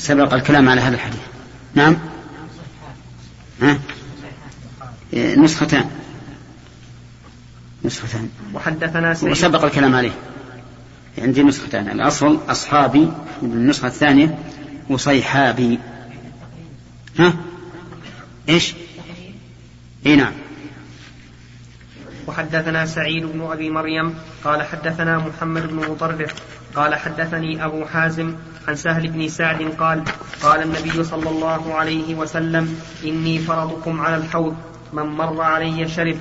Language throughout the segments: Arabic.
سبق الكلام على هذا الحديث. نعم؟ ها؟ نسختان. نسختان. وحدثنا سعيد. وسبق الكلام عليه. عندي نسختان. الأصل أصحابي النسخة الثانية وصيحابي ها؟ إيش؟ إيه نعم. وحدثنا سعيد بن أبي مريم قال حدثنا محمد بن مطرف قال حدثني أبو حازم عن سهل بن سعد قال قال النبي صلى الله عليه وسلم إني فرضكم على الحوض من مر علي شرب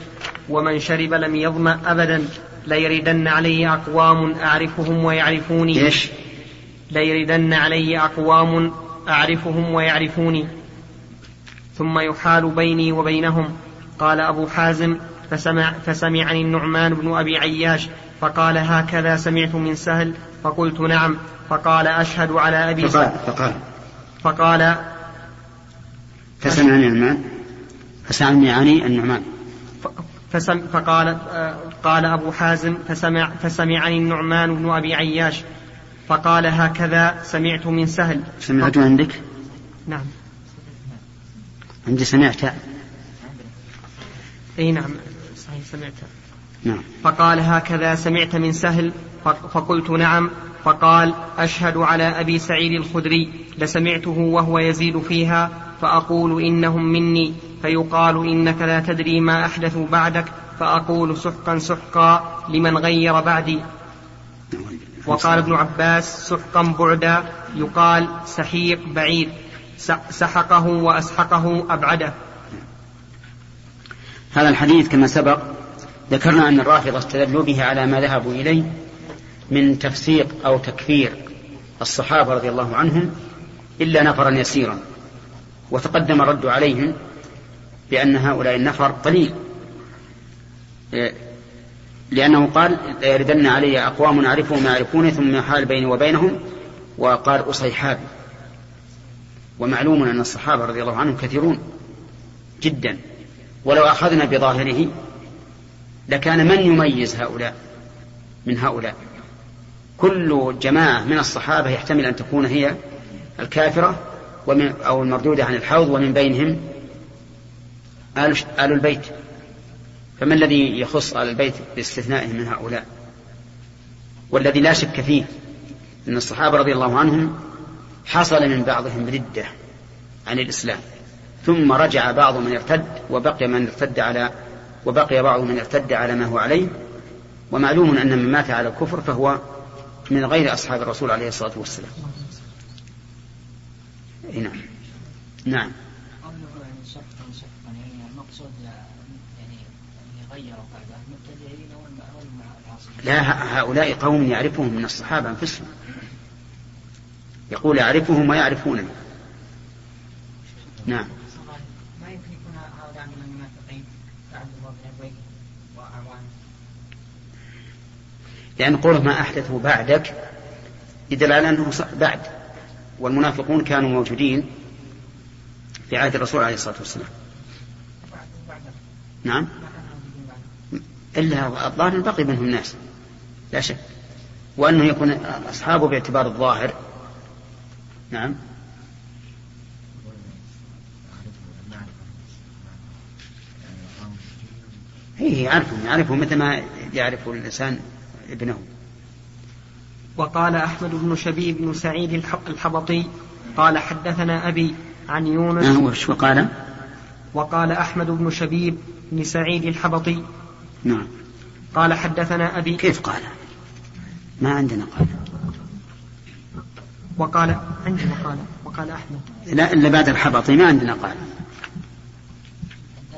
ومن شرب لم يظمأ أبدا ليردن علي أقوام أعرفهم ويعرفوني. إيش؟ ليردن علي أقوام أعرفهم ويعرفوني. ثم يحال بيني وبينهم. قال أبو حازم فسمع فسمعني النعمان بن أبي عياش فقال هكذا سمعت من سهل فقلت نعم فقال أشهد على أبي فقال فقال. فقال فسمعني النعمان فسمعني النعمان فسم فقال قال أبو حازم فسمع فسمعني النعمان بن أبي عياش. فقال هكذا سمعت من سهل. سمعت عندك؟ نعم. عندي سمعت. أي نعم صحيح سمعتها نعم. فقال هكذا سمعت من سهل. فقلت نعم فقال أشهد على أبي سعيد الخدري لسمعته وهو يزيد فيها فأقول إنهم مني فيقال إنك لا تدري ما أحدثوا بعدك فأقول سحقا سحقا لمن غير بعدي. وقال ابن عباس سحقا بعدا يقال سحيق بعيد سحقه وأسحقه أبعده. هذا الحديث كما سبق ذكرنا أن الرافضة استدلوا به على ما ذهبوا إليه من تفسيق أو تكفير الصحابة رضي الله عنهم إلا نفرا يسيرا وتقدم الرد عليهم بأن هؤلاء النفر قليل. لأنه قال يردن علي أقوام أعرفهم يعرفوني ثم يحال بيني وبينهم وقال أصيحاب ومعلوم أن الصحابة رضي الله عنهم كثيرون جدا ولو أخذنا بظاهره لكان من يميز هؤلاء من هؤلاء؟ كل جماعة من الصحابة يحتمل أن تكون هي الكافرة ومن أو المردودة عن الحوض ومن بينهم آل, البيت. فما الذي يخص آل البيت باستثنائهم من هؤلاء؟ والذي لا شك فيه أن الصحابة رضي الله عنهم حصل من بعضهم ردة عن الإسلام ثم رجع بعض من ارتد وبقي من ارتد على وبقي بعض من ارتد على ما هو عليه. ومعلوم أن من مات على الكفر فهو من غير أصحاب الرسول عليه الصلاة والسلام. نعم. نعم. لا هؤلاء قوم يعرفهم من الصحابة أنفسهم. يقول يعرفهم ويعرفونني. نعم ما يمكن يكون هؤلاء من المنافقين لعل الله بن وأعوانه لأن قوله ما أحدثه بعدك يدل على أنه بعد والمنافقون كانوا موجودين في عهد الرسول عليه الصلاة والسلام. نعم. إلا الظاهر بقي منهم ناس لا شك. وأنه يكون أصحابه باعتبار الظاهر. نعم. هي يعرفهم يعرفهم مثل ما يعرف الإنسان ابنه. وقال أحمد بن شبيب بن سعيد الحبطي قال حدثنا أبي عن يونس. نعم وقال؟ وقال أحمد بن شبيب بن سعيد الحبطي. نعم. قال حدثنا أبي كيف قال؟ ما عندنا قال. وقال عندي وقال وقال أحمد. لا إلا بعد الحبطي ما عندنا قال.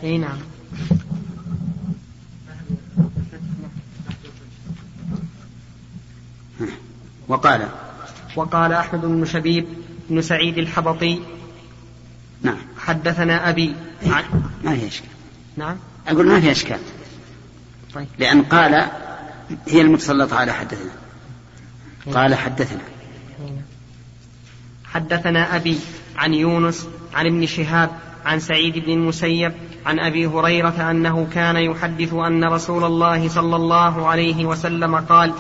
إي نعم. وقال وقال أحمد بن شبيب بن سعيد الحبطي نعم. حدثنا أبي. عن ما في إشكال. نعم. أقول ما في إشكال. طيب. لأن قال هي المتسلطة على حدثنا. قال حدثنا. حدثنا أبي عن يونس عن ابن شهاب عن سعيد بن المسيب عن أبي هريرة أنه كان يحدث أن رسول الله صلى الله عليه وسلم قال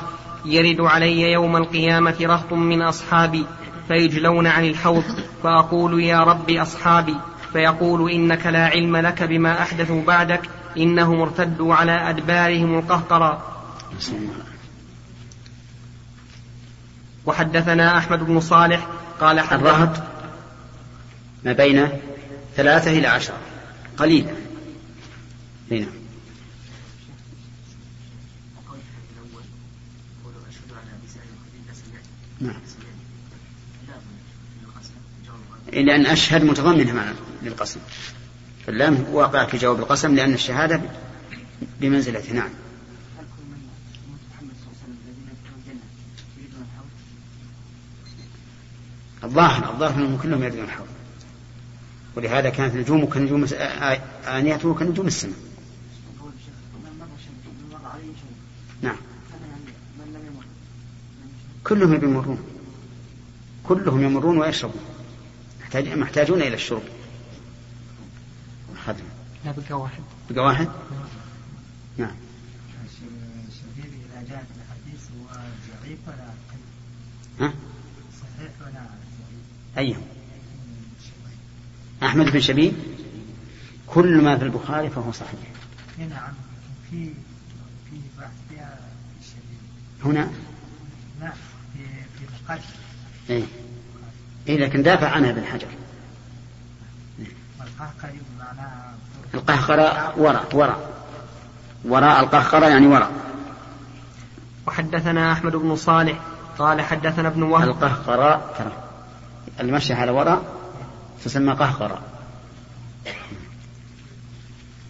يرد علي يوم القيامة رهط من أصحابي فيجلون عن الحوض فأقول يا رب أصحابي فيقول إنك لا علم لك بما أحدثوا بعدك إنهم ارتدوا على أدبارهم القهقرا وحدثنا أحمد بن صالح قال الرهط ما بين ثلاثة إلى عشرة قليلا هنا نعم لأن أشهد متضمنة معنى للقسم. فاللام واقع في جواب القسم لأن الشهادة بمنزلته نعم. الظاهر الظاهر أنهم كلهم يردون الحوض. ولهذا كانت نجومه كنجوم آنيته كنجوم السماء. نعم. كلهم يمرون. كلهم يمرون ويشربون. محتاجون إلى الشرب. خدم لا بقى واحد. بقى واحد؟ نعم. إذا جاءت الحديث هو ضعيف ولا ها؟ صحيح ولا أيهم أحمد بن شبيب كل ما في البخاري فهو صحيح. نعم. في في بحث فيها هنا؟ لا في في القتل إيه. إيه لكن دافع عنها ابن حجر. القهقرة وراء وراء. وراء القهقرة يعني وراء. وحدثنا أحمد بن صالح قال حدثنا ابن وهب. القهقرة ترى. المشي على وراء تسمى قهقرة.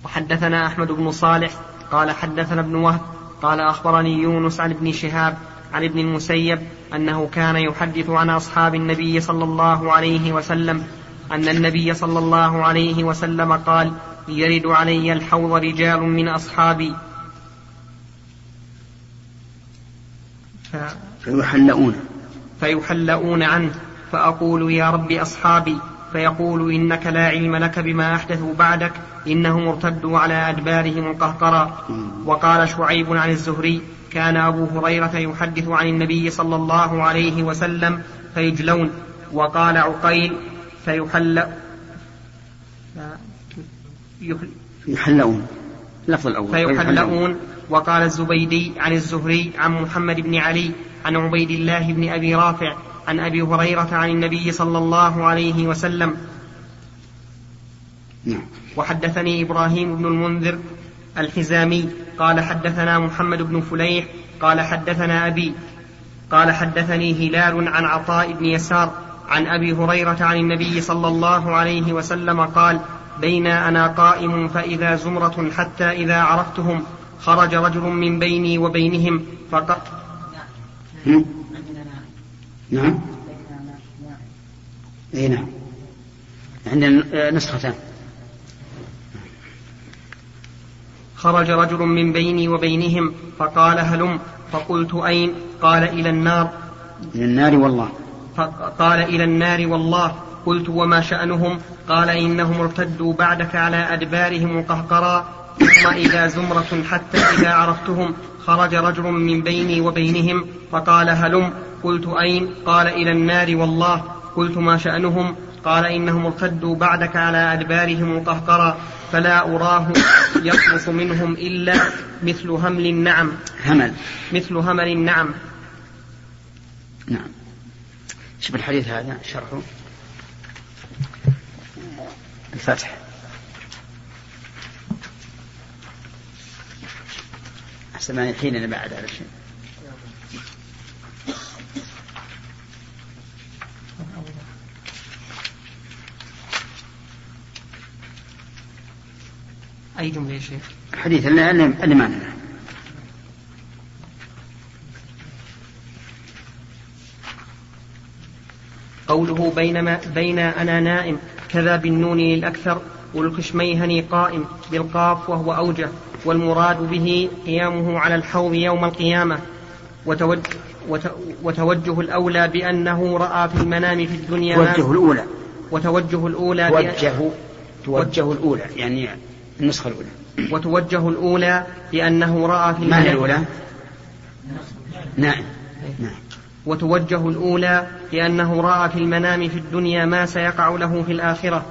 وحدثنا أحمد بن صالح قال حدثنا ابن وهب قال أخبرني يونس عن ابن شهاب عن ابن المسيب أنه كان يحدث عن أصحاب النبي صلى الله عليه وسلم أن النبي صلى الله عليه وسلم قال يرد علي الحوض رجال من أصحابي. ف... فيحلؤون. فيحلؤون عنه فأقول يا رب أصحابي. فيقول إنك لا علم لك بما أحدثوا بعدك إنهم ارتدوا على أدبارهم القهقرى وقال شعيب عن الزهري كان أبو هريرة يحدث عن النبي صلى الله عليه وسلم فيجلون وقال عقيل فيحل يحلؤون اللفظ الأول. فيحلؤون. وقال الزبيدي عن الزهري عن محمد بن علي عن عبيد الله بن أبي رافع عن أبي هريرة عن النبي صلى الله عليه وسلم. نعم. وحدثني إبراهيم بن المنذر الحزامي قال حدثنا محمد بن فليح قال حدثنا أبي قال حدثني هلال عن عطاء بن يسار عن أبي هريرة عن النبي صلى الله عليه وسلم قال بين أنا قائم فإذا زمرة حتى إذا عرفتهم خرج رجل من بيني وبينهم فقال نعم. اي نعم. عندنا نسختان. خرج رجل من بيني وبينهم فقال هلم. فقلت أين؟ قال إلى النار. إلى النار والله. فقال إلى النار والله. قلت وما شأنهم؟ قال إنهم ارتدوا بعدك على أدبارهم قهقرا. ثم إذا زمرة حتى إذا عرفتهم خرج رجل من بيني وبينهم فقال هلم. قلت أين؟ قال إلى النار والله. قلت ما شأنهم؟ قال إنهم ارتدوا بعدك على أدبارهم قهقرا فلا أراه يخلص منهم إلا مثل همل النعم. همل. مثل همل النعم. نعم. شوف الحديث هذا شرحه. الفتح. أحسن ما الحين بعد هذا الشيء. أي جملة يا شيخ؟ الحديث اللي, اللي معنا قوله بينما بين أنا نائم كذا بالنون للأكثر والكشميهني قائم بالقاف وهو أوجه والمراد به قيامه على الحوض يوم القيامة. وتوجه, وتوجه الأولى بأنه رأى في المنام في الدنيا توجه الأولى. وتوجه الأولى توجه توجه الأولى يعني النسخة الأولى. وتوجه الأولى بأنه رأى في ما هي الأولى؟ نعم نعم وتوجه الأولى لأنه رأى في المنام في الدنيا ما سيقع له في الآخرة.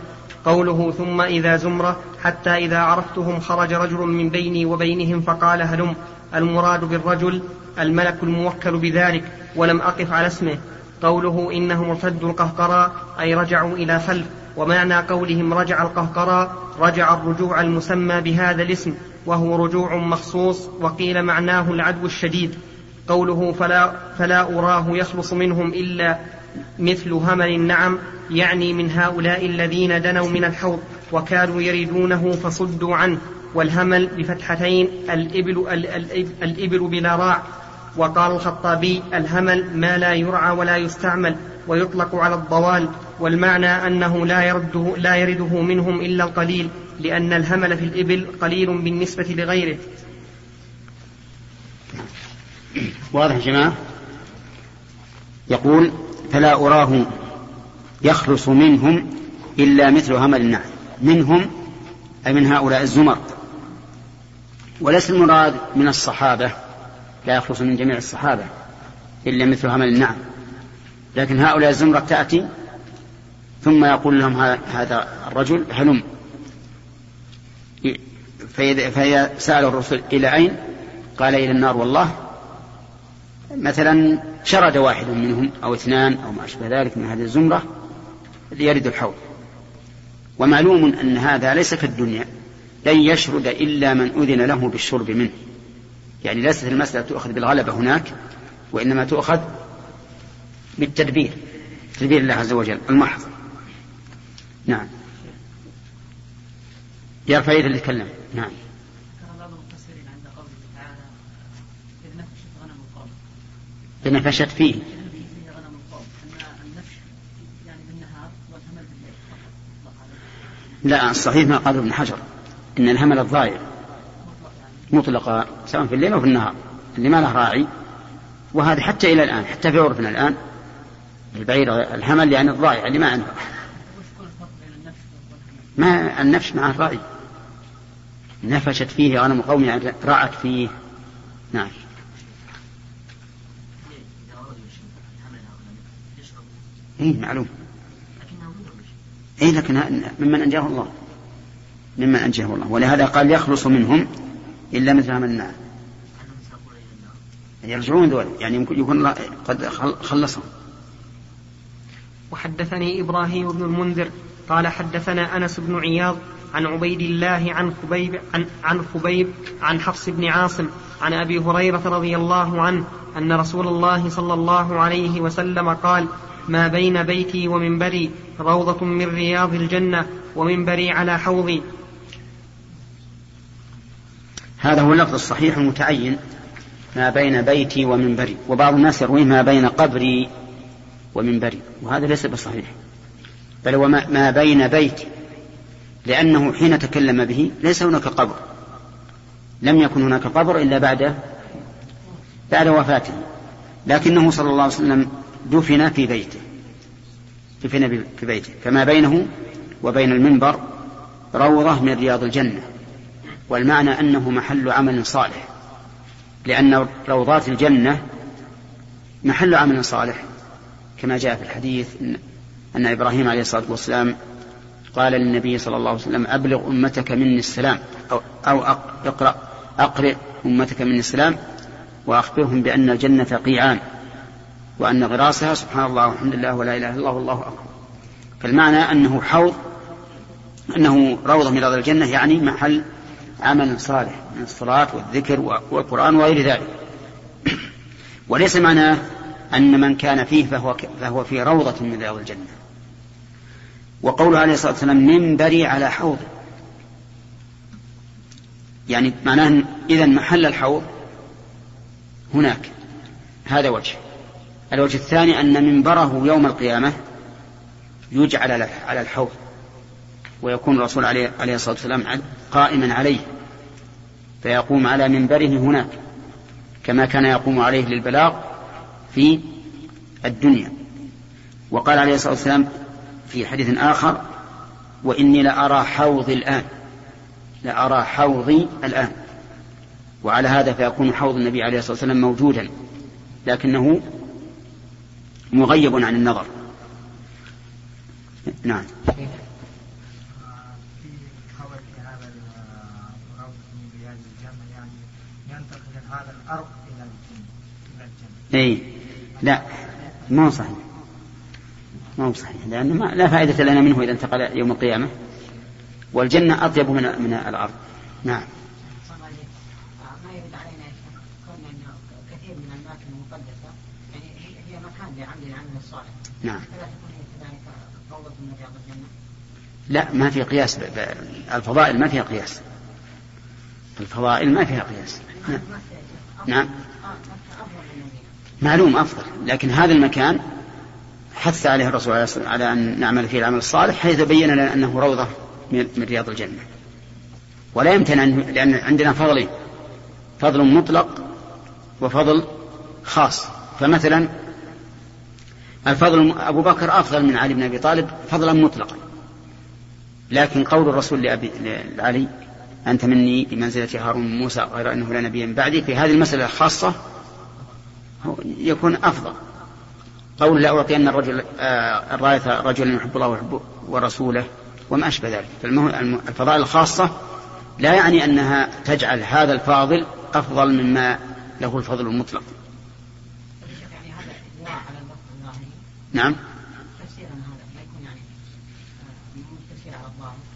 قوله ثم إذا زمرة حتى إذا عرفتهم خرج رجل من بيني وبينهم فقال هلم. المراد بالرجل الملك الموكل بذلك ولم أقف على اسمه. قوله إنهم ارتدوا القهقرى أي رجعوا إلى خلف ومعنى قولهم رجع القهقرى رجع الرجوع المسمى بهذا الاسم وهو رجوع مخصوص وقيل معناه العدو الشديد. قوله فلا, فلا أراه يخلص منهم إلا مثل همل النعم يعني من هؤلاء الذين دنوا من الحوض وكانوا يريدونه فصدوا عنه. والهمل بفتحتين الإبل, الإبل, الإبل بلا راع. وقال الخطابي الهمل ما لا يرعى ولا يستعمل ويطلق على الضوال والمعنى أنه لا يرده, لا يرده منهم إلا القليل لأن الهمل في الإبل قليل بالنسبة لغيره. واضح يا جماعة؟ يقول فلا أراه يخلص منهم إلا مثل همل النعم منهم أي من هؤلاء الزمر. وليس المراد من الصحابة لا يخلص من جميع الصحابة إلا مثل همل النعم. لكن هؤلاء الزمرة تأتي ثم يقول لهم هذا الرجل هلم. فإذا سأل الرسل إلى أين؟ قال إلى النار والله. مثلا شرد واحد منهم أو اثنان أو ما أشبه ذلك من هذه الزمرة ليرد الحوض ومعلوم أن هذا ليس كالدنيا لن يشرد إلا من أذن له بالشرب منه. يعني ليست المسألة تؤخذ بالغلبة هناك وإنما تؤخذ بالتدبير تدبير الله عز وجل المحض. نعم. يرفع يده اللي يتكلم. نعم. نفشت فيه. لا الصحيح ما قال ابن حجر إن الهمل الضائع. مطلقا سواء في الليل أو في النهار اللي ما له راعي. وهذا حتى إلى الآن حتى في عرفنا الآن البعير الهمل يعني الضائع اللي ما عنده. ما النفش مع الراعي نفشت فيه غنم قوم يعني رأت فيه. نعم. اي معلوم. اي لكن ممن أنجاه الله. ممن أنجاه الله. ولهذا قال يخلص منهم إلا مثل من النار يرجعون ذول يعني يمكن يكون قد خلصهم. وحدثني إبراهيم بن المنذر قال حدثنا أنس بن عياض عن عبيد الله عن خبيب عن, عن خبيب عن حفص بن عاصم عن أبي هريرة رضي الله عنه أن رسول الله صلى الله عليه وسلم قال ما بين بيتي ومنبري روضة من رياض الجنة ومنبري على حوضي. هذا هو اللفظ الصحيح المتعين. ما بين بيتي ومنبري. وبعض الناس يرويه ما بين قبري ومنبري. وهذا ليس بصحيح. بل هو ما بين بيتي. لأنه حين تكلم به ليس هناك قبر. لم يكن هناك قبر إلا بعد بعد وفاته. لكنه صلى الله عليه وسلم دفن في بيته. دفن في بيته. فما بينه وبين المنبر روضة من رياض الجنة. والمعنى أنه محل عمل صالح. لأن روضات الجنة محل عمل صالح كما جاء في الحديث إن, أن إبراهيم عليه الصلاة والسلام قال للنبي صلى الله عليه وسلم أبلغ أمتك مني السلام أو, أو اقرأ أقرئ أمتك مني السلام وأخبرهم بأن الجنة قيعان وأن غراسها سبحان الله والحمد لله ولا إله إلا الله والله أكبر. فالمعنى أنه حوض أنه روضة من رياض الجنة يعني محل عمل صالح من الصلاة والذكر والقرآن وغير ذلك. وليس معناه أن من كان فيه فهو, فهو في روضة من رياض الجنة. وقوله عليه الصلاة والسلام منبري على حوض. يعني معناه إذا محل الحوض هناك. هذا وجه. الوجه الثاني أن منبره يوم القيامة يجعل على الحوض. ويكون الرسول عليه, عليه الصلاة والسلام قائما عليه فيقوم على منبره هناك كما كان يقوم عليه للبلاغ في الدنيا. وقال عليه الصلاة والسلام في حديث آخر وإني لأرى حوضي الآن لأرى حوضي الآن. وعلى هذا فيكون حوض النبي عليه الصلاة والسلام موجودا لكنه مغيب عن النظر. نعم في خبر في هذا الروض من رياض الجنة يعني ينتقل من هذا الأرض إلى الجنة إلى الجنة اي لا. ما هو صحيح. ما هو صحيح. لأن ما لا فائدة لنا منه إذا انتقل يوم القيامة. والجنة أطيب من من الأرض. نعم. نعم. لا ما في قياس. ب... ب... الفضائل ما فيها قياس. الفضائل ما فيها قياس. نعم. نعم آه مكة افضل من المدينة معلوم أفضل لكن هذا المكان حث عليه الرسول عليه على أن نعمل فيه العمل الصالح حيث بين لنا أنه روضة من رياض الجنة. ولا يمتنع أن- لأن عندنا فضلين فضل مطلق وفضل خاص. فمثلا الفضل أبو بكر أفضل من علي بن أبي طالب فضلا مطلقا. لكن قول الرسول لأبي لعلي أنت مني بمنزلة هارون موسى غير أنه لا نبي بعدي في هذه المسألة الخاصة هو يكون أفضل. قول لا أعطين الرجل آه الراية رجلا يحب الله ويحب ورسوله وما أشبه ذلك. الفضائل الخاصة لا يعني أنها تجعل هذا الفاضل أفضل مما له الفضل المطلق. نعم.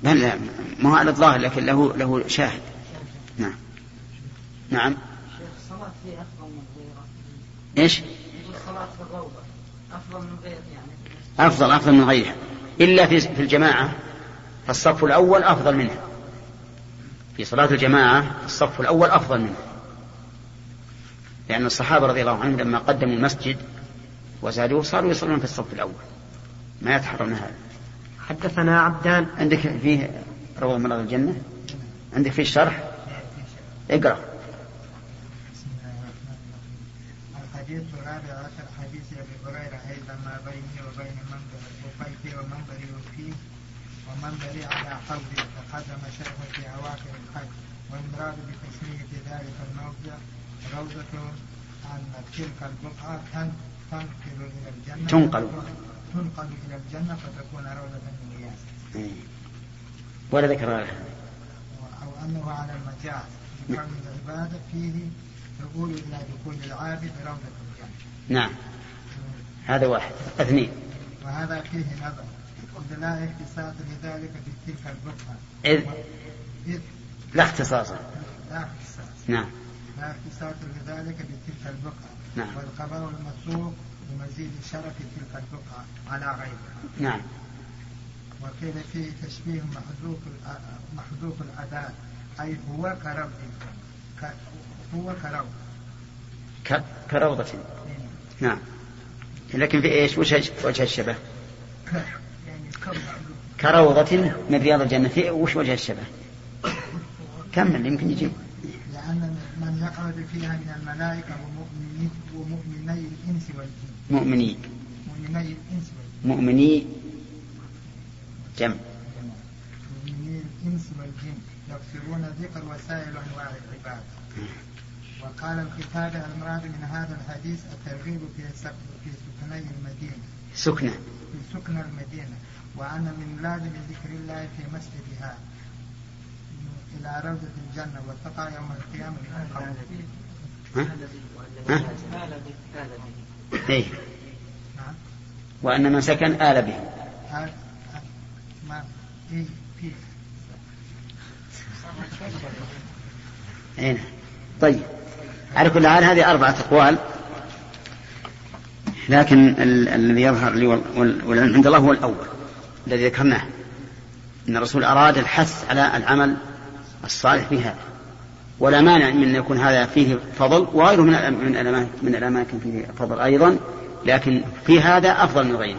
لا لا ما هو على الظاهر لكن له له شاهد. نعم. نعم. شيخ الصلاة فيه أفضل من غيره الصلاة في الروضة. أفضل من غيره يعني. أفضل أفضل من غيرها. إلا في في الجماعة فالصف الأول أفضل منها. في صلاة الجماعة الصف الأول أفضل منها. لأن الصحابة رضي الله عنهم لما قدموا المسجد وزادوه صاروا يصلون في الصف الأول. ما يتحرون هذا. حدثنا عبدان. عندك فيه روضة من الجنة؟ عندك فيه الشرح اقرأ بسم الله الرحمن الرحيم الحديث الرابع عشر حديث ابي هريره أيضا ما بيني وبين منبر وفيتي ومنبري فيه ومنبري على حوضي تقدم شرحه في أواخر الحج والمراد بتسميه ذلك الموضع روضة عن تلك البقعة تن- تنقل إلى الجنة. تنقل. تنقل إلى الجنة فتكون روضة من رياض إيه. ولا ذكر هذا. أو أنه على المجاز. بكون العبادة فيه تقول إلى دخول العابد روضة الجنة. نعم. هذا واحد. اثنين. وهذا فيه نظر. إذ لا اختصاص لذلك في تلك البقعة. إذ إذ لا اختصاص. لا اختصاص. نعم. لا اختصاص لذلك في تلك البقعة. نعم. والخبر المسوق لمزيد شرف تلك البقعة على غيرها. نعم. وقيل فيه تشبيه محذوف محذوف الأداء أي هو كروض. هو كروض. كروضة. نعم. لكن في إيش؟ وش وجه الشبه؟ كروضة من رياض الجنة. وش وجه الشبه؟ كمل يمكن يجيب؟ لأن من يقعد فيها من الملائكة ومؤمني ومؤمني الإنس والجن. مؤمني. مؤمني الإنس والجن. مؤمني جمع. مؤمني الإنس والجن. يكثرون ذكر وسائر أنواع العباد. وقال الكتاب المراد من هذا الحديث الترغيب في سكني المدينة. سكنة. في سكن المدينة. وأن من لازم ذكر الله في مسجدها. إلى روضة الجنة والتقى يوم القيامة. من قوله. إيه. نعم. وأن من سكن آل به. هذا ما إيه أين إيه. طيب. على كل حال هذه أربعة أقوال. لكن ال- الذي يظهر لي وال- وال- والعلم عند الله هو الأول. الذي ذكرناه. أن الرسول أراد الحث على العمل الصالح هذا. ولا مانع من أن يكون هذا فيه فضل وغيره من من من الأماكن فيه فضل أيضا لكن في هذا أفضل من غيره.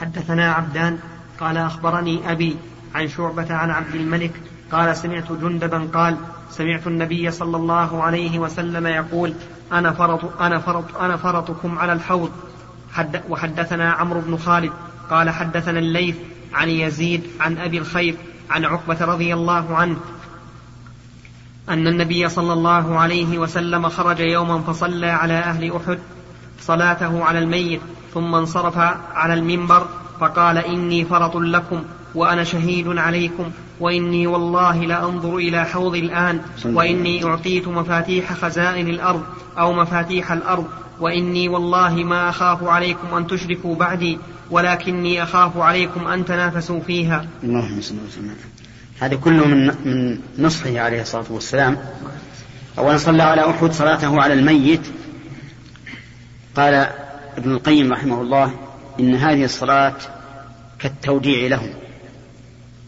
حدثنا عبدان قال أخبرني أبي عن شعبة عن عبد الملك قال سمعت جندبا قال سمعت النبي صلى الله عليه وسلم يقول أنا فرط أنا فرط أنا فرطكم على الحوض. حد وحدثنا عمرو بن خالد قال حدثنا الليث عن يزيد عن أبي الخير عن عقبة رضي الله عنه أن النبي صلى الله عليه وسلم خرج يوما فصلى على أهل أحد صلاته على الميت ثم انصرف على المنبر فقال إني فرط لكم وأنا شهيد عليكم وإني والله لأنظر إلى حوضي الآن وإني أعطيت مفاتيح خزائن الأرض أو مفاتيح الأرض وإني والله ما أخاف عليكم أن تشركوا بعدي ولكني أخاف عليكم أن تنافسوا فيها. اللهم صل وسلم. هذا كله من من نصحه عليه الصلاة والسلام. أولا صلى على أحد صلاته على الميت. قال ابن القيم رحمه الله إن هذه الصلاة كالتوديع لهم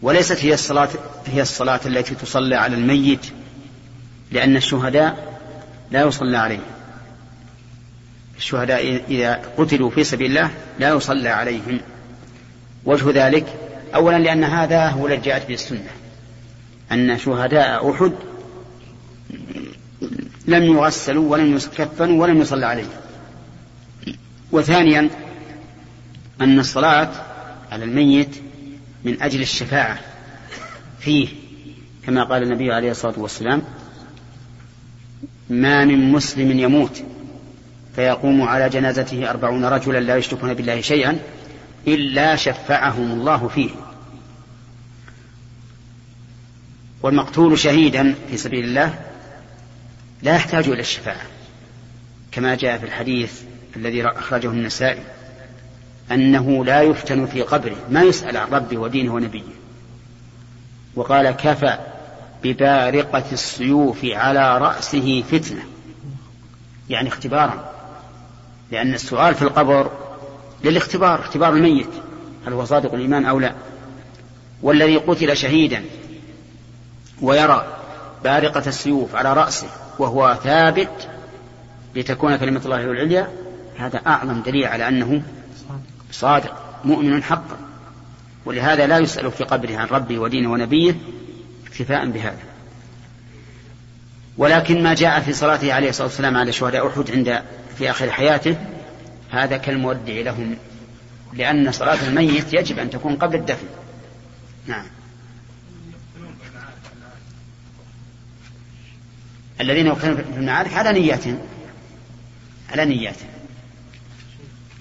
وليست هي الصلاة هي الصلاة التي تصلى على الميت لأن الشهداء لا يصلى عليهم الشهداء إذا قتلوا في سبيل الله لا يصلى عليهم. وجه ذلك أولا لأن هذا هو الذي جاءت به السنة أن شهداء أحد لم يغسلوا ولم يكفنوا ولم يصلى عليهم وثانيا أن الصلاة على الميت من أجل الشفاعة فيه كما قال النبي عليه الصلاة والسلام ما من مسلم يموت فيقوم على جنازته أربعون رجلا لا يشركون بالله شيئا إلا شفعهم الله فيه. والمقتول شهيدا في سبيل الله لا يحتاج إلى الشفاعة كما جاء في الحديث الذي أخرجه النسائي. أنه لا يفتن في قبره ما يسأل عن ربه ودينه ونبيه. وقال كفى ببارقة السيوف على رأسه فتنة. يعني اختبارا. لأن السؤال في القبر للاختبار اختبار الميت. هل هو صادق الإيمان أو لا؟ والذي قتل شهيدا ويرى بارقة السيوف على رأسه وهو ثابت لتكون كلمة الله العليا هذا أعظم دليل على أنه صادق مؤمن حقا. ولهذا لا يسأل في قبره عن ربه ودينه ونبيه اكتفاء بهذا. ولكن ما جاء في صلاته عليه الصلاة والسلام على شهداء أحد عند في آخر حياته هذا كالمودع لهم لأن صلاة الميت يجب أن تكون قبل الدفن. نعم. الذين يقتلون في المعارك على نياتهم على نياتهم.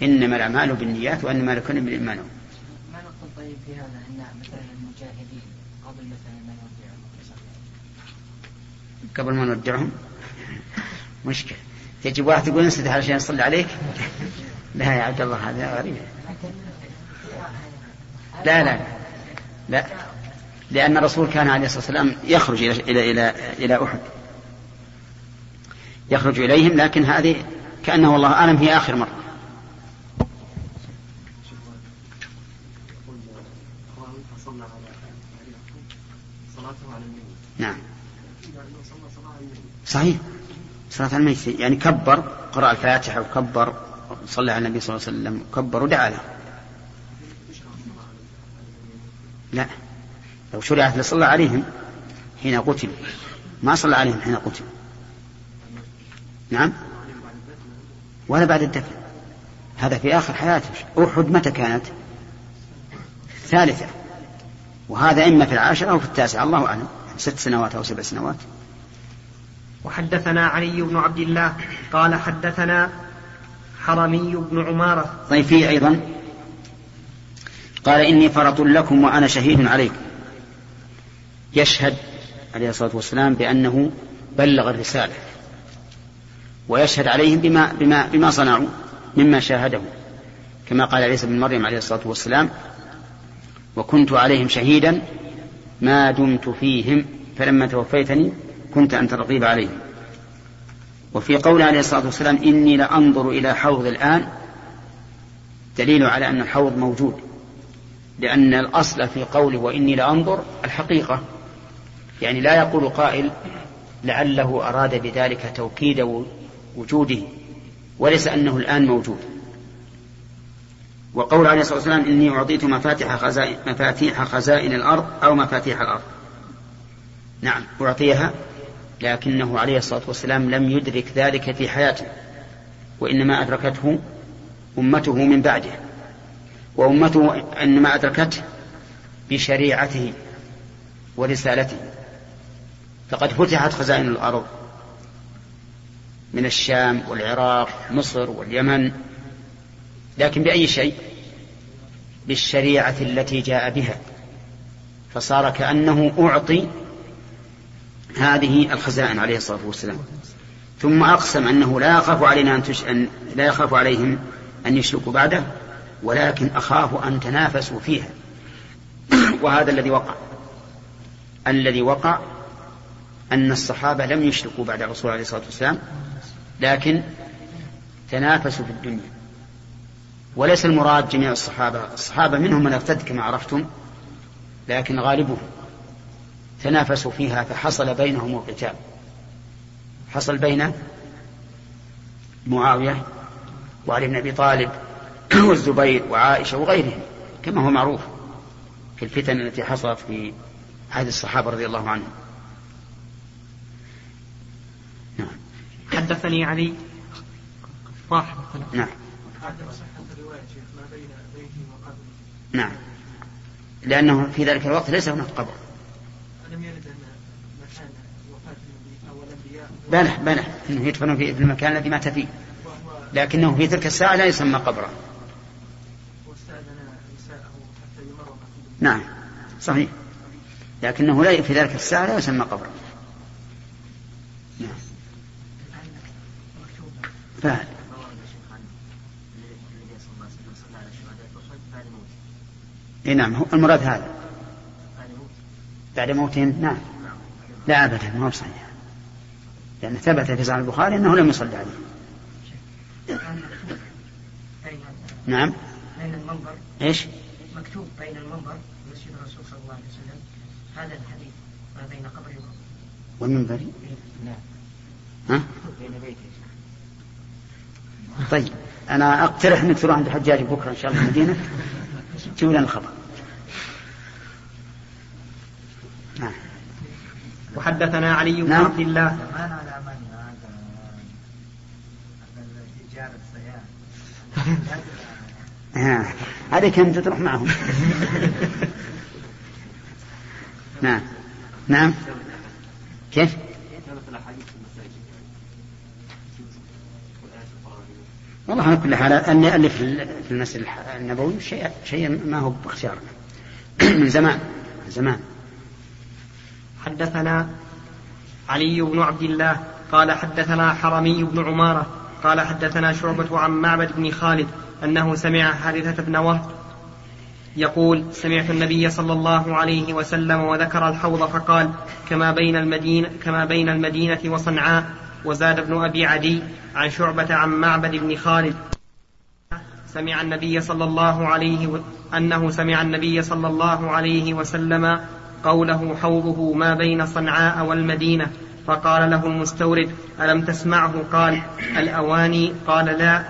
إنما الأعمال بالنيات وإنما لكل امرئ ما نوى ما نقول طيب في هذا؟ أن مثلا المجاهدين قبل مثلا ما يودعهم قبل ما نودعهم؟ مشكلة. تجي واحد يقول انسدح علشان يصلي عليك؟ لا يا عبد الله هذا غريب. لا لا لا. لأن الرسول كان عليه الصلاة والسلام يخرج إلى إلى إلى إلى أحد. يخرج إليهم لكن هذه كأنه والله أعلم هي آخر مرة نعم صحيح. صلاة الميت يعني كبر قرأ الفاتحة وكبر صلى على النبي صلى الله عليه وسلم كبر ودعا له. لا. لو شرعت لصلى عليهم حين قتلوا. ما صلى عليهم حين قتلوا. نعم. ولا بعد الدفن. هذا في آخر حياته. أحد متى كانت؟ الثالثة. وهذا إما في العاشرة أو في التاسعة الله أعلم. ست سنوات أو سبع سنوات. وحدثنا علي بن عبد الله قال حدثنا حرمي بن عمارة. طيب فيه أيضا. قال إني فرط لكم وأنا شهيد عليكم يشهد عليه الصلاة والسلام بأنه بلغ الرسالة. ويشهد عليهم بما, بما, بما صنعوا مما شاهده كما قال عيسى بن مريم عليه الصلاة والسلام وكنت عليهم شهيدا ما دمت فيهم فلما توفيتني كنت أنت الرقيب عليهم وفي قول عليه الصلاة والسلام إني لأنظر إلى حوض الآن دليل على أن الحوض موجود. لأن الأصل في قوله وإني لأنظر الحقيقة. يعني لا يقول قائل لعله أراد بذلك توكيد وجوده وليس أنه الآن موجود. وقول عليه الصلاة والسلام إني أعطيت مفاتيح خزائن, مفاتيح خزائن الأرض أو مفاتيح الأرض. نعم أعطيها. لكنه عليه الصلاة والسلام لم يدرك ذلك في حياته وإنما أدركته أمته من بعده وأمته إنما أدركته بشريعته ورسالته. فقد فتحت خزائن الأرض من الشام والعراق مصر واليمن لكن بأي شيء؟ بالشريعة التي جاء بها فصار كأنه أعطي هذه الخزائن عليه الصلاة والسلام. ثم أقسم أنه لا يخاف علينا أن, تش... أن لا يخاف عليهم أن يشركوا بعده ولكن أخاف أن تنافسوا فيها. وهذا الذي وقع. الذي وقع أن الصحابة لم يشركوا بعد الرسول عليه الصلاة والسلام لكن تنافسوا في الدنيا. وليس المراد جميع الصحابة. الصحابة منهم من ارتد كما عرفتم لكن غالبهم. تنافسوا فيها فحصل بينهم القتال. حصل بين معاوية وعلي بن أبي طالب والزبير وعائشة وغيرهم كما هو معروف في الفتن التي حصلت في عهد الصحابة رضي الله عنهم. نعم. حدثني علي. واحد. نعم. نعم. لأنه في ذلك الوقت ليس هناك قبر ألم يرد أن مكان وفاة النبي أو بلى بلى. أنه يدفن في المكان الذي مات فيه. لكنه في تلك الساعة لا يسمى قبرا نعم. صحيح. لكنه لا في ذلك الساعة لا يسمى قبرا نعم. فهل إي نعم. هو المراد هذا. بعد موتهم نعم. لا ابدا ما هو صحيح. لأن ثبت في صحيح البخاري أنه لم يصلي عليه. نعم. بين المنبر. إيش؟ مكتوب بين المنبر ومسجد الرسول صلى الله عليه وسلم. هذا الحديث ما بين قبر والمنبر؟ نعم. ها؟ بين بيته. طيب أنا أقترح أنك تروح عند حجاج بكرة إن شاء الله المدينة. تجيب لنا الخبر نعم وحدثنا علي بن نعم. عبد الله. عليك أنت تروح معهم. نعم. نعم. كيف؟ والله على كل حال أن نألف في المسجد النبوي شيء شيء ما هو باختيارنا من زمان من زمان. حدثنا علي بن عبد الله قال حدثنا حرمي بن عمارة قال حدثنا شعبة عن معبد بن خالد أنه سمع حارثة بن وهب يقول سمعت النبي صلى الله عليه وسلم وذكر الحوض فقال كما بين المدينة كما بين المدينة وصنعاء وزاد ابن أبي عدي عن شعبة عن معبد بن خالد. سمع النبي صلى الله عليه و... أنه سمع النبي صلى الله عليه وسلم قوله حوضه ما بين صنعاء والمدينة فقال له المستورد ألم تسمعه؟ قال الأواني؟ قال لا.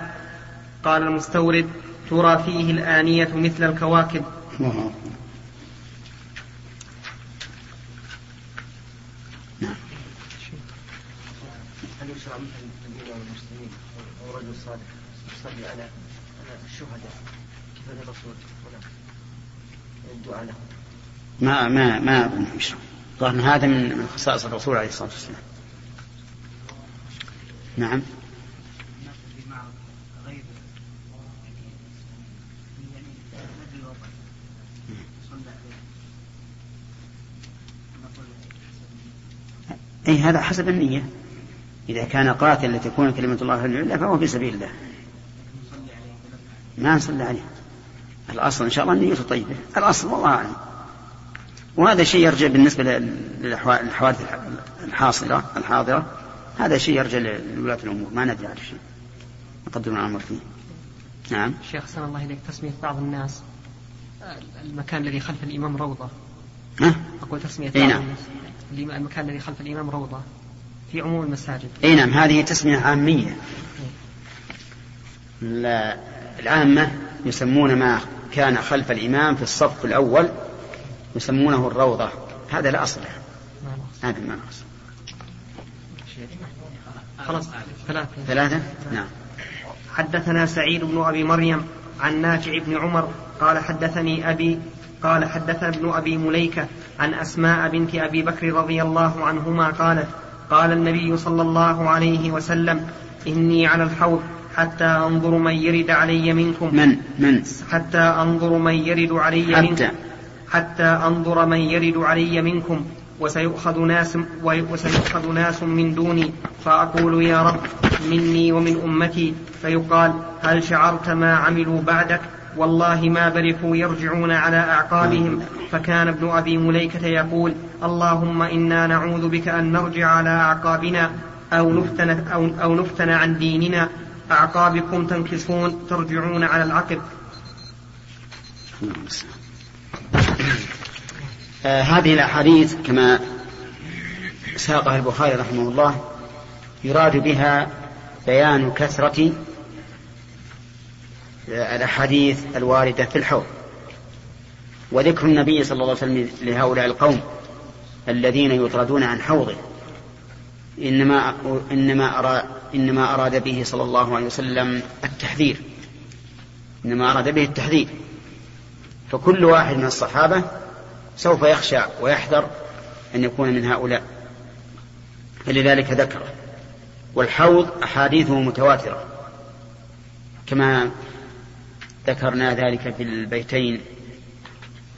قال المستورد ترى فيه الآنية مثل الكواكب. يشرع مثل الأمير والمسلمين أو رجل صالح يصلي على على الشهداء؟ كيف الرسول الدعاء لهم ما ما ما أظن ظهر هذا من خصائص الرسول عليه الصلاة والسلام. نعم. أي هذا حسب النية. إذا كان قاتل لتكون كلمة الله العليا فهو في سبيل الله. ما نصلي عليه. الأصل إن شاء الله النية طيبة الأصل والله أعلم. وهذا شيء يرجع بالنسبة للحوادث الحاصلة الحاضرة. هذا شيء يرجع لولاة الأمور. ما ندري على شيء. نقدم الأمر فيه. نعم. شيخ سن الله إليك. تسمية بعض الناس. المكان الذي خلف الإمام روضة. ها؟ أقول تسمية بعض نعم. الناس. المكان الذي خلف الإمام روضة. في عموم المساجد. إي نعم. هذه تسمية عامية. العامة يسمون ما كان خلف الإمام في الصف الأول يسمونه الروضة. هذا لا أصل هذا ما أصل. خلاص. ثلاثة. ثلاثة؟ نعم. حدثنا سعيد بن أبي مريم عن نافع بن عمر قال حدثني أبي قال حدثنا ابن أبي مليكة عن أسماء بنت أبي بكر رضي الله عنهما قالت قال النبي صلى الله عليه وسلم إني على الحوض حتى أنظر من يرد علي منكم. من؟ من؟ حتى أنظر من يرد علي حتى. منكم. حتى أنظر من يرد علي منكم وسيؤخذ ناس وسيؤخذ ناس من دوني. فأقول يا رب مني ومن أمتي. فيقال هل شعرت ما عملوا بعدك؟ والله ما برحوا يرجعون على أعقابهم. فكان ابن أبي مليكة يقول اللهم إنا نعوذ بك أن نرجع على أعقابنا أو نفتن, أو, أو نفتن عن ديننا. أعقابكم تنكصون ترجعون على العقب. آه هذه الأحاديث كما ساقها البخاري رحمه الله يراد بها بيان كثرة الأحاديث الواردة في الحوض. وذكر النبي صلى الله عليه وسلم لهؤلاء القوم الذين يطردون عن حوضه. إنما إنما أراد إنما أراد به صلى الله عليه وسلم التحذير. إنما أراد به التحذير. فكل واحد من الصحابة سوف يخشى ويحذر أن يكون من هؤلاء. فلذلك ذكره والحوض أحاديثه متواترة كما ذكرنا ذلك في البيتين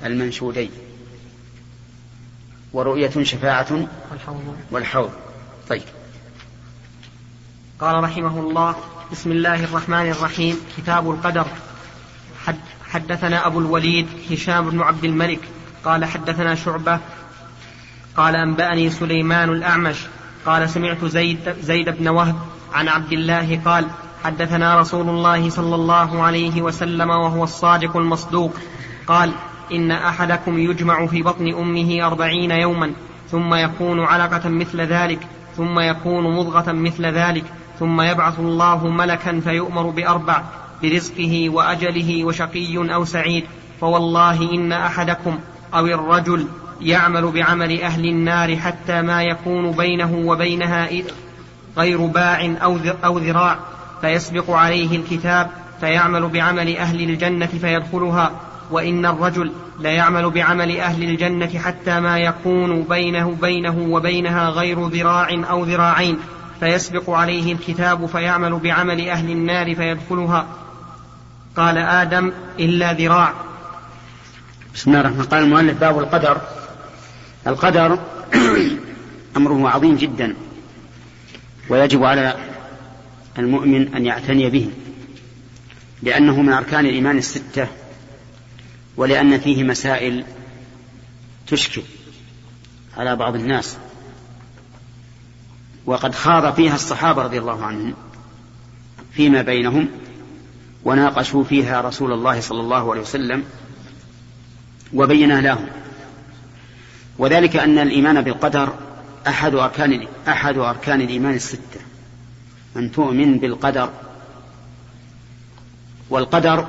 المنشودين. ورؤية شفاعة والحوض. والحوض. طيب. قال رحمه الله بسم الله الرحمن الرحيم. كتاب القدر. حد حدثنا أبو الوليد هشام بن عبد الملك قال حدثنا شعبة قال أنبأني سليمان الأعمش قال سمعت زيد, زيد بن وهب عن عبد الله قال حدثنا رسول الله صلى الله عليه وسلم وهو الصادق المصدوق قال إن أحدكم يجمع في بطن أمه أربعين يوما ثم يكون علقة مثل ذلك ثم يكون مضغة مثل ذلك ثم يبعث الله ملكا فيؤمر بأربع برزقه وأجله وشقي أو سعيد فوالله إن أحدكم أو الرجل يعمل بعمل أهل النار حتى ما يكون بينه وبينها غير باع أو ذراع فيسبق عليه الكتاب فيعمل بعمل أهل الجنة فيدخلها وإن الرجل ليعمل بعمل أهل الجنة حتى ما يكون بينه بينه وبينها غير ذراع أو ذراعين فيسبق عليه الكتاب فيعمل بعمل أهل النار فيدخلها قال آدم إلا ذراع. بسم الله الرحمن الرحيم. قال المؤلف باب القدر. القدر أمره عظيم جدا ويجب على المؤمن أن يعتني به لأنه من أركان الإيمان الستة ولأن فيه مسائل تشكل على بعض الناس. وقد خاض فيها الصحابة رضي الله عنهم فيما بينهم. وناقشوا فيها رسول الله صلى الله عليه وسلم وبينه لهم. وذلك أن الإيمان بالقدر أحد أركان أحد أركان الإيمان الستة. أن تؤمن بالقدر والقدر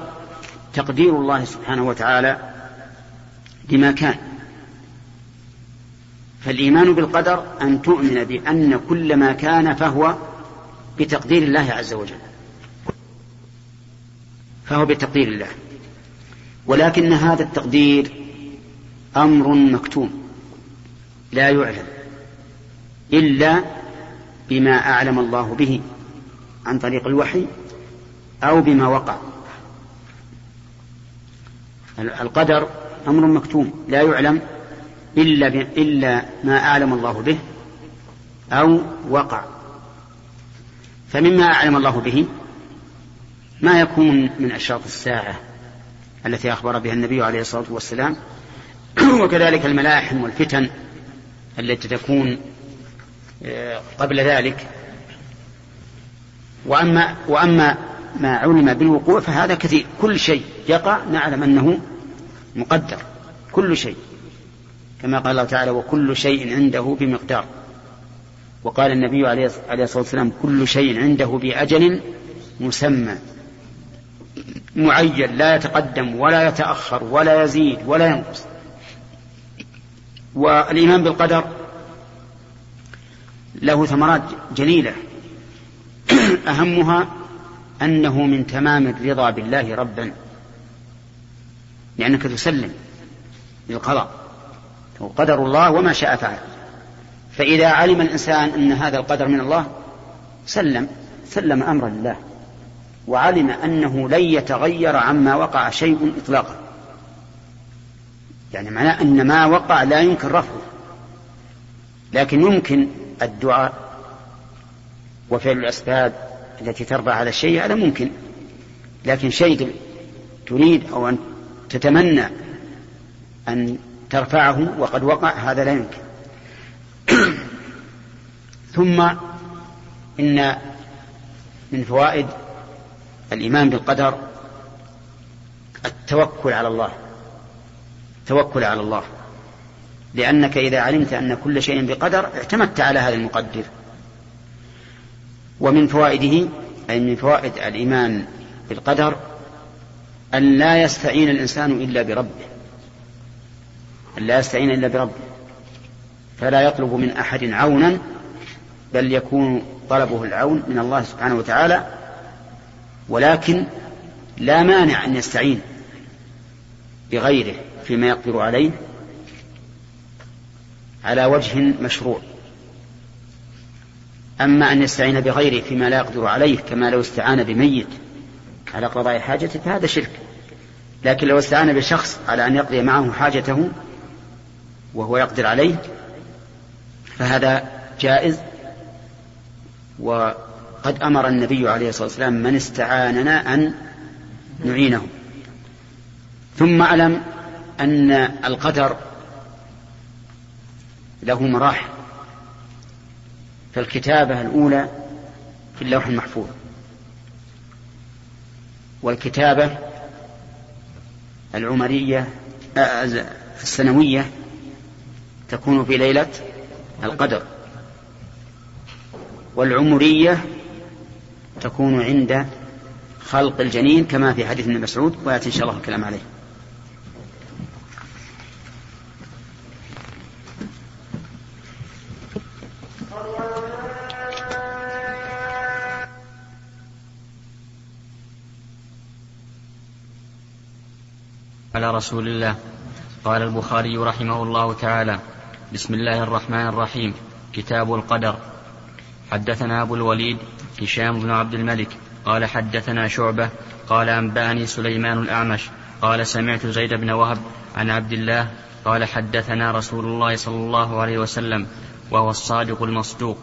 تقدير الله سبحانه وتعالى لما كان. فالإيمان بالقدر أن تؤمن بأن كل ما كان فهو بتقدير الله عز وجل. فهو بتقدير الله. ولكن هذا التقدير أمر مكتوم لا يعلم إلا بما أعلم الله به عن طريق الوحي أو بما وقع. القدر أمر مكتوم لا يعلم إلا, إلا ما أعلم الله به أو وقع. فمما أعلم الله به ما يكون من أشراط الساعة التي أخبر بها النبي عليه الصلاة والسلام. وكذلك الملاحم والفتن التي تكون آه، قبل ذلك. وأما وأما ما علم بالوقوع فهذا كثير. كل شيء يقع نعلم أنه مقدر. كل شيء. كما قال الله تعالى وكل شيء عنده بمقدار. وقال النبي عليه الصلاة والسلام كل شيء عنده بأجل مسمى. معين لا يتقدم ولا يتأخر ولا يزيد ولا ينقص. والإيمان بالقدر له ثمرات جليلة. أهمها أنه من تمام الرضا بالله ربا لأنك تسلم للقضاء. قدر الله وما شاء فعل. فإذا علم الإنسان أن هذا القدر من الله سلم سلم أمرا لله. وعلم أنه لن يتغير عما وقع شيء إطلاقا. يعني معناه أن ما وقع لا يمكن رفعه. لكن يمكن الدعاء وفعل الأسباب التي تربى على الشيء هذا ممكن. لكن شيء تريد أو أن تتمنى أن ترفعه وقد وقع هذا لا يمكن. ثم إن من فوائد الإيمان بالقدر التوكل على الله التوكل على الله. لأنك إذا علمت أن كل شيء بقدر اعتمدت على هذا المقدر. ومن فوائده أي من فوائد الإيمان بالقدر أن لا يستعين الإنسان إلا بربه. أن لا يستعين إلا بربه. فلا يطلب من أحد عونا بل يكون طلبه العون من الله سبحانه وتعالى ولكن لا مانع أن يستعين بغيره فيما يقدر عليه على وجه مشروع. أما أن يستعين بغيره فيما لا يقدر عليه كما لو استعان بميت على قضاء حاجته فهذا شرك. لكن لو استعان بشخص على أن يقضي معه حاجته وهو يقدر عليه فهذا جائز وقد أمر النبي عليه الصلاة والسلام من استعاننا أن نعينه. ثم أعلم أن القدر له مراحل. فالكتابة الأولى في اللوح المحفوظ. والكتابة العمرية آه، السنوية تكون في ليلة القدر. والعمرية تكون عند خلق الجنين كما في حديث ابن مسعود ويأتي إن شاء الله الكلام عليه. على رسول الله. قال البخاري رحمه الله تعالى بسم الله الرحمن الرحيم. كتاب القدر. حدثنا أبو الوليد هشام بن عبد الملك قال حدثنا شعبة قال أنبأني سليمان الأعمش قال سمعت زيد بن وهب عن عبد الله قال حدثنا رسول الله صلى الله عليه وسلم وهو الصادق المصدوق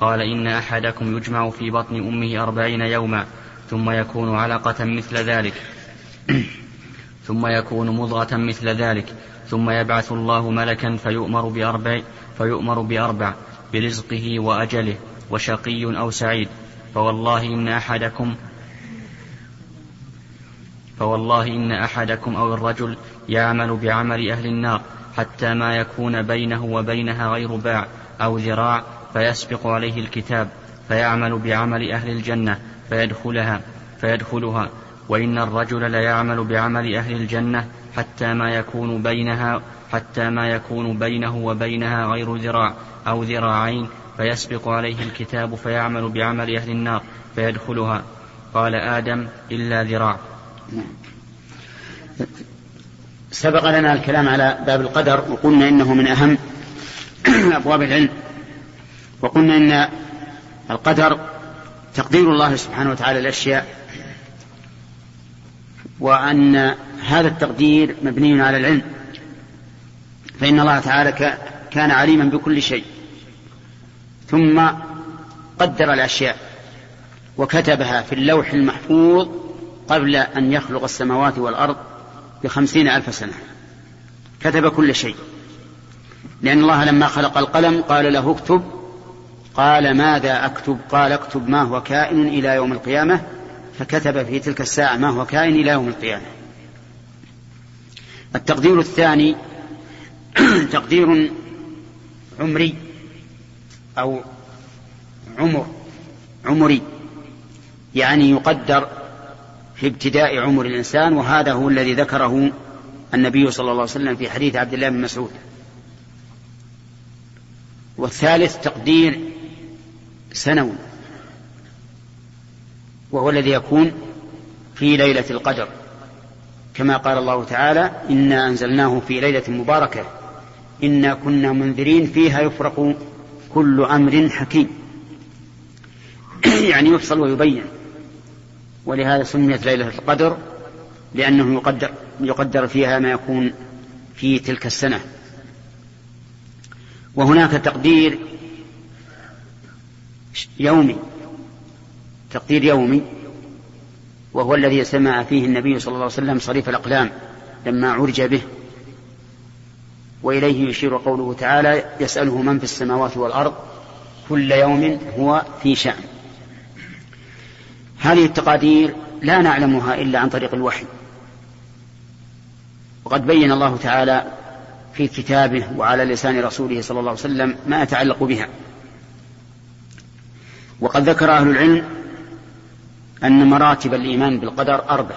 قال إن أحدكم يجمع في بطن أمه أربعين يوما ثم يكون علقة مثل ذلك ثم يكون مضغة مثل ذلك ثم يبعث الله ملكا فيؤمر بأربع فيؤمر بأربع برزقه وأجله وشقي أو سعيد. فوالله إن أحدكم فوالله إن أحدكم أو الرجل يعمل بعمل أهل النار حتى ما يكون بينه وبينها غير باع أو ذراع فيسبق عليه الكتاب فيعمل بعمل أهل الجنة فيدخلها فيدخلها وإن الرجل ليعمل بعمل أهل الجنة حتى ما يكون بينها حتى ما يكون بينه وبينها غير ذراع أو ذراعين فيسبق عليه الكتاب فيعمل بعمل أهل النار فيدخلها. قال آدم إلا ذراع. سبق لنا الكلام على باب القدر وقلنا إنه من أهم أبواب العلم. وقلنا إن القدر تقدير الله سبحانه وتعالى الأشياء وأن هذا التقدير مبني على العلم. فإن الله تعالى كان عليما بكل شيء. ثم قدر الأشياء وكتبها في اللوح المحفوظ قبل أن يخلق السماوات والأرض بخمسين ألف سنة. كتب كل شيء. لأن الله لما خلق القلم قال له اكتب. قال ماذا أكتب؟ قال اكتب ما هو كائن إلى يوم القيامة. فكتب في تلك الساعة ما هو كائن إلى يوم القيامة. التقدير الثاني تقدير عمري. أو عمر عمري يعني يقدر في ابتداء عمر الإنسان وهذا هو الذي ذكره النبي صلى الله عليه وسلم في حديث عبد الله بن مسعود. والثالث تقدير سنوي وهو الذي يكون في ليلة القدر. كما قال الله تعالى إنا أنزلناه في ليلة مباركة إنا كنا منذرين فيها يفرق كل أمر حكيم. يعني يفصل ويبين. ولهذا سميت ليلة القدر لأنه يقدر يقدر فيها ما يكون في تلك السنة. وهناك تقدير يومي تقدير يومي وهو الذي سمع فيه النبي صلى الله عليه وسلم صريف الأقلام لما عرج به. وإليه يشير قوله تعالى يسأله من في السماوات والأرض كل يوم هو في شأن. هذه التقادير لا نعلمها إلا عن طريق الوحي. وقد بين الله تعالى في كتابه وعلى لسان رسوله صلى الله عليه وسلم ما يتعلق بها. وقد ذكر أهل العلم أن مراتب الإيمان بالقدر أربع.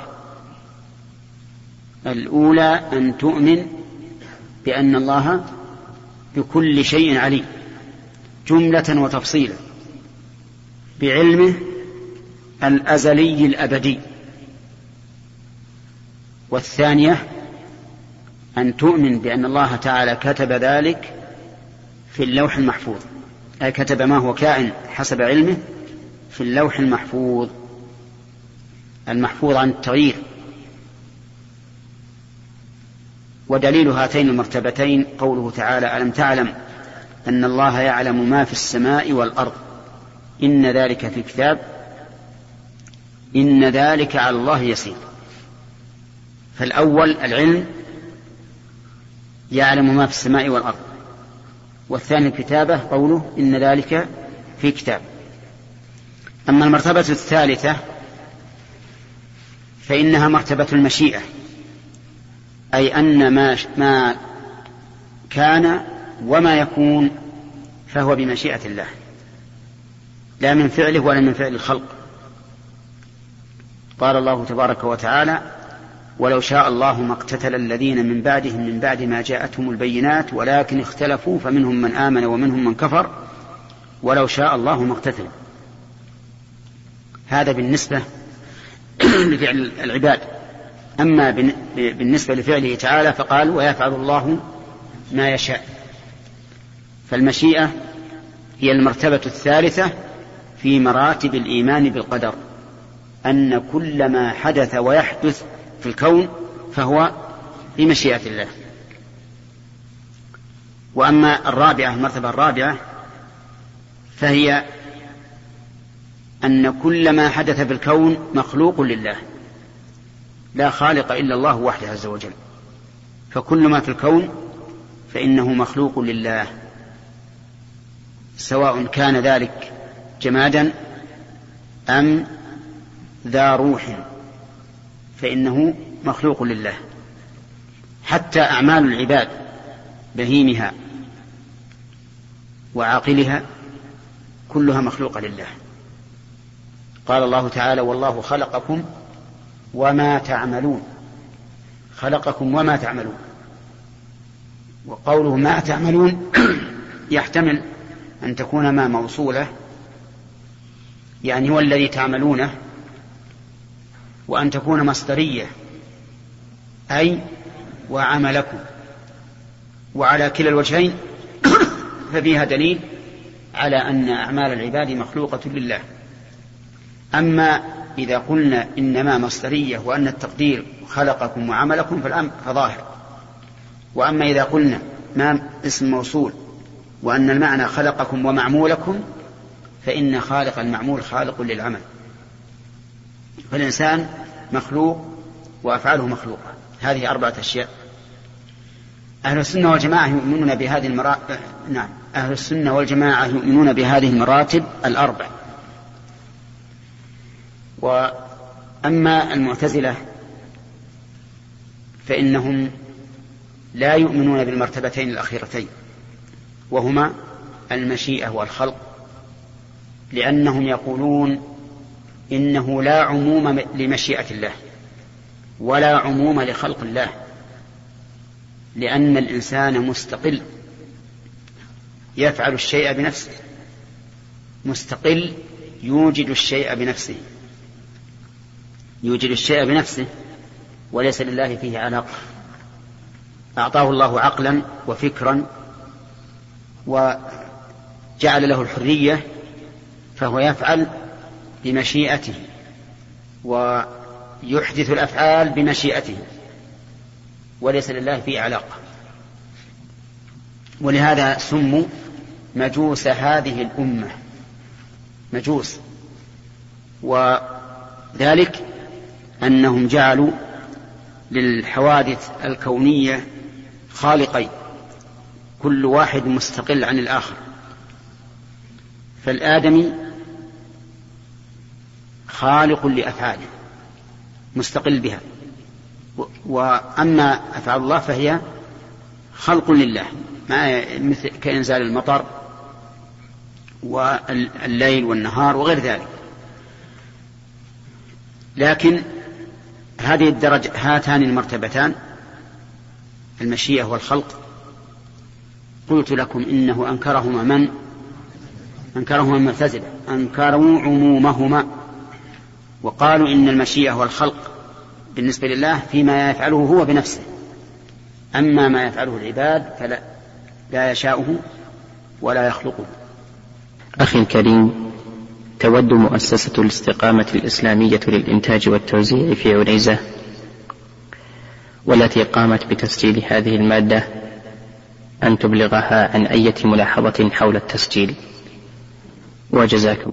الأولى أن تؤمن بأن الله بكل شيء عليم جملة وتفصيلا بعلمه الأزلي الأبدي. والثانية أن تؤمن بأن الله تعالى كتب ذلك في اللوح المحفوظ أي كتب ما هو كائن حسب علمه في اللوح المحفوظ المحفوظ عن التغيير. ودليل هاتين المرتبتين قوله تعالى ألم تعلم أن الله يعلم ما في السماء والأرض؟ إن ذلك في كتاب إن ذلك على الله يسير. فالأول العلم يعلم ما في السماء والأرض. والثاني الكتابة قوله إن ذلك في كتاب. أما المرتبة الثالثة فإنها مرتبة المشيئة. أي أن ما ما كان وما يكون فهو بمشيئة الله. لا من فعله ولا من فعل الخلق. قال الله تبارك وتعالى ولو شاء الله ما اقتتل الذين من بعدهم من بعد ما جاءتهم البينات ولكن اختلفوا فمنهم من آمن ومنهم من كفر. ولو شاء الله ما اقتتلوا هذا بالنسبة لفعل العباد. أما بالنسبة لفعله تعالى فقال ويفعل الله ما يشاء. فالمشيئة هي المرتبة الثالثة في مراتب الإيمان بالقدر أن كل ما حدث ويحدث في الكون فهو بمشيئة الله. وأما الرابعة المرتبة الرابعة فهي أن كل ما حدث في الكون مخلوق لله. لا خالق إلا الله وحده عز وجل. فكل ما في الكون فإنه مخلوق لله. سواء كان ذلك جمادا أم ذا روح فإنه مخلوق لله. حتى أعمال العباد بهيمها وعاقلها كلها مخلوقة لله. قال الله تعالى والله خلقكم وما تعملون. خلقكم وما تعملون. وقوله ما تعملون يحتمل أن تكون ما موصولة. يعني هو الذي تعملونه وأن تكون مصدرية. أي وعملكم. وعلى كلا الوجهين ففيها دليل على أن أعمال العباد مخلوقة لله. أما إذا قلنا إنما مصدرية وأن التقدير خلقكم وعملكم فالأمر فظاهر. وأما إذا قلنا ما اسم موصول وأن المعنى خلقكم ومعمولكم فإن خالق المعمول خالق للعمل. فالإنسان مخلوق وأفعاله مخلوقة. هذه أربعة أشياء. أهل السنة والجماعة يؤمنون بهذه المراتب نعم أهل السنة والجماعة يؤمنون بهذه المراتب الأربع. وأما المعتزلة فإنهم لا يؤمنون بالمرتبتين الأخيرتين وهما المشيئة والخلق لأنهم يقولون إنه لا عموم لمشيئة الله ولا عموم لخلق الله لأن الإنسان مستقل يفعل الشيء بنفسه مستقل يوجد الشيء بنفسه. يوجد الشيء بنفسه وليس لله فيه علاقة. أعطاه الله عقلا وفكرا جعل له الحرية فهو يفعل بمشيئته ويحدث الأفعال بمشيئته وليس لله فيه علاقة. ولهذا سموا مجوس هذه الأمة مجوس. وذلك أنهم جعلوا للحوادث الكونية خالقين كل واحد مستقل عن الآخر. فالآدمي خالق لأفعاله مستقل بها. وأما أفعال الله فهي خلق لله ما مثل كإنزال المطر والليل والنهار وغير ذلك. لكن هذه الدرجة هاتان المرتبتان المشيئة والخلق. قلت لكم إنه أنكرهما من؟ أنكرهما المعتزلة. أنكروا عمومهما. وقالوا إن المشيئة والخلق بالنسبة لله فيما يفعله هو بنفسه. أما ما يفعله العباد فلا لا يشاؤه ولا يخلقه. أخي الكريم تود مؤسسة الاستقامة الإسلامية للإنتاج والتوزيع في عنيزة والتي قامت بتسجيل هذه المادة أن تبلغها عن أية ملاحظة حول التسجيل. وجزاكم.